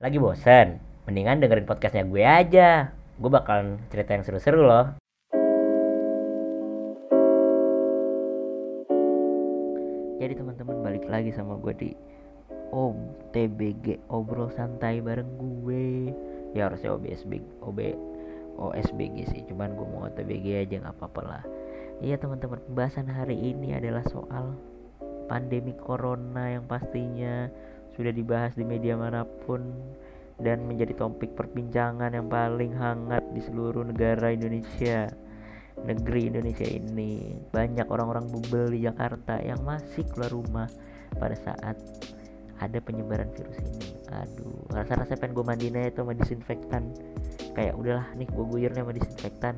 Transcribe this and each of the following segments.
Lagi bosen? Mendingan dengerin podcastnya gue aja. Gue bakalan cerita yang seru-seru loh. Jadi teman-teman balik lagi sama gue di OTBG Obrol Santai bareng gue. Ya harusnya OBSB OB OSBG sih. Cuman gue mau OTBG aja nggak apa-apa lah. Iya teman-teman pembahasan hari ini adalah soal pandemi corona yang pastinya sudah dibahas di media mana pun dan menjadi topik perbincangan yang paling hangat di seluruh negara Indonesia negeri Indonesia ini. Banyak orang-orang bubel di Jakarta yang masih keluar rumah pada saat ada penyebaran virus ini. Aduh rasa-rasa pengen gue mandiin aja tuh sama disinfektan. Kayak udahlah nih gue guyurnya sama disinfektan.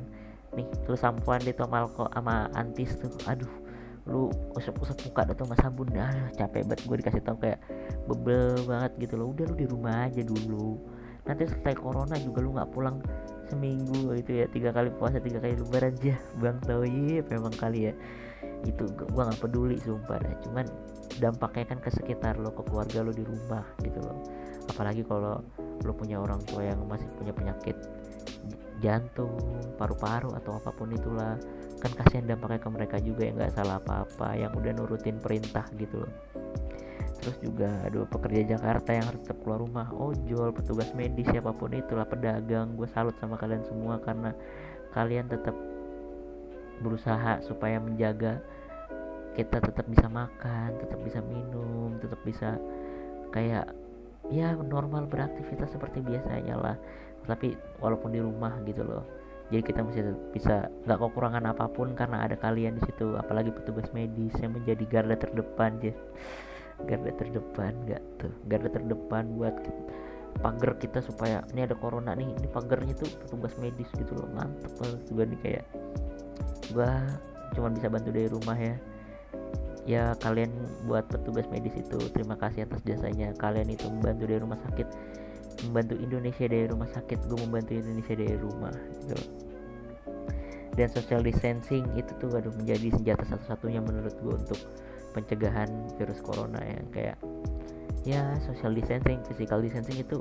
Nih lu sampuan deh tuh sama sama antis tuh. Aduh lu usap-usap muka tuh sama sabun ah capek banget gue dikasih tau kayak bebel banget gitu loh. Udah lu di rumah aja dulu. Nanti selesai corona juga lu nggak pulang seminggu gitu ya tiga kali puasa tiga kali lebaran. Aja bang tau iya memang kali ya. Itu gua nggak peduli sumpah dah. Cuman dampaknya kan ke sekitar lo ke keluarga lo di rumah gitu loh. Apalagi kalau lo punya orang tua yang masih punya penyakit jantung paru-paru atau apa pun itulah. Kan kasihan dampaknya ke mereka juga yang nggak salah apa-apa yang udah nurutin perintah gitu loh. Terus juga aduh pekerja Jakarta yang harus tetap keluar rumah. Ojol petugas medis siapa pun itulah pedagang. Gue salut sama kalian semua karena kalian tetap berusaha supaya menjaga kita tetap bisa makan tetap bisa minum tetap bisa kayak ya normal beraktivitas seperti biasanya lah. Tapi walaupun di rumah gitu loh. Jadi kita masih bisa nggak kekurangan apa pun karena ada kalian di situ. Apalagi petugas medis yang menjadi garda terdepan ya garda terdepan nggak tuh. Garda terdepan buat pagar kita supaya ini ada corona nih ini pagarnya tuh petugas medis gitu loh. Mantep banget juga nih kayak gua cuma bisa bantu dari rumah ya ya kalian buat petugas medis itu terima kasih atas jasanya. Kalian itu membantu dari rumah sakit membantu Indonesia dari rumah sakit gue membantu Indonesia dari rumah gitu. Dan social distancing itu tuh aduh menjadi senjata satu-satunya menurut gue untuk pencegahan virus corona yang kayak ya social distancing, physical distancing itu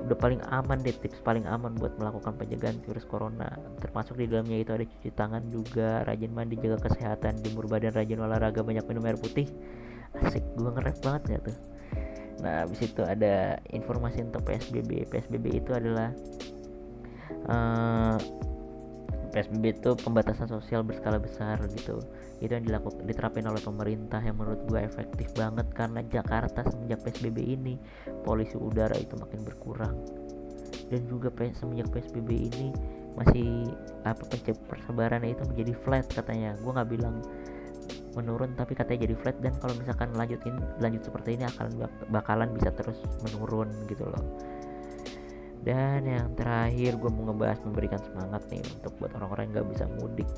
udah paling aman deh tips paling aman buat melakukan pencegahan virus corona. Termasuk di dalamnya itu ada cuci tangan juga rajin mandi jaga kesehatan jemur badan rajin olahraga banyak minum air putih. Asik gue ngerep banget gak tuh? Nah habis itu ada informasi untuk PSBB PSBB itu adalah uh, PSBB itu pembatasan sosial berskala besar gitu. Itu yang dilakukan diterapin oleh pemerintah yang menurut gue efektif banget karena Jakarta semenjak PSBB ini polusi udara itu makin berkurang. Dan juga semenjak PSBB ini masih apa persebarannya itu menjadi flat katanya. Gue nggak bilang menurun tapi katanya jadi flat. Dan kalau misalkan lanjutin lanjut seperti ini akan bakalan bisa terus menurun gitu loh dan yang terakhir gue mau ngebahas memberikan semangat nih untuk buat orang-orang yang gak bisa mudik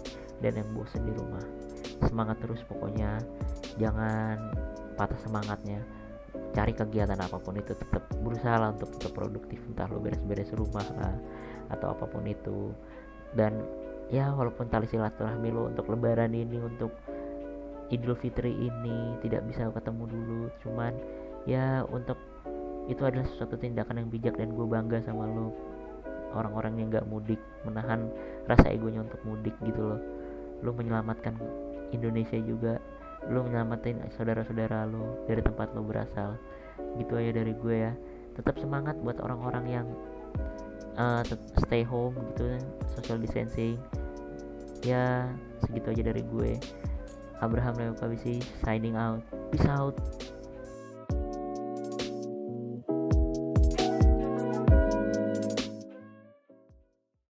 dan yang bosen di rumah. Semangat terus pokoknya. Jangan patah semangatnya. Cari kegiatan apa pun itu tetap berusaha lah untuk tetap produktif. Entah lo beres-beres rumah lah atau apa pun itu. Dan ya walaupun tali silaturahmi lo untuk lebaran ini untuk Idul Fitri ini tidak bisa ketemu dulu. Cuman ya untuk itu adalah suatu tindakan yang bijak dan gue bangga sama lo orang-orang yang gak mudik menahan rasa egonya untuk mudik gitu loh. Lo menyelamatkan Indonesia juga. Lo menyelamatin saudara-saudara lo dari tempat lo berasal. Gitu aja dari gue ya. Tetap semangat buat orang-orang yang uh, stay home gitu social distancing. Ya segitu aja dari gue. Abraham Leo signing out. Peace out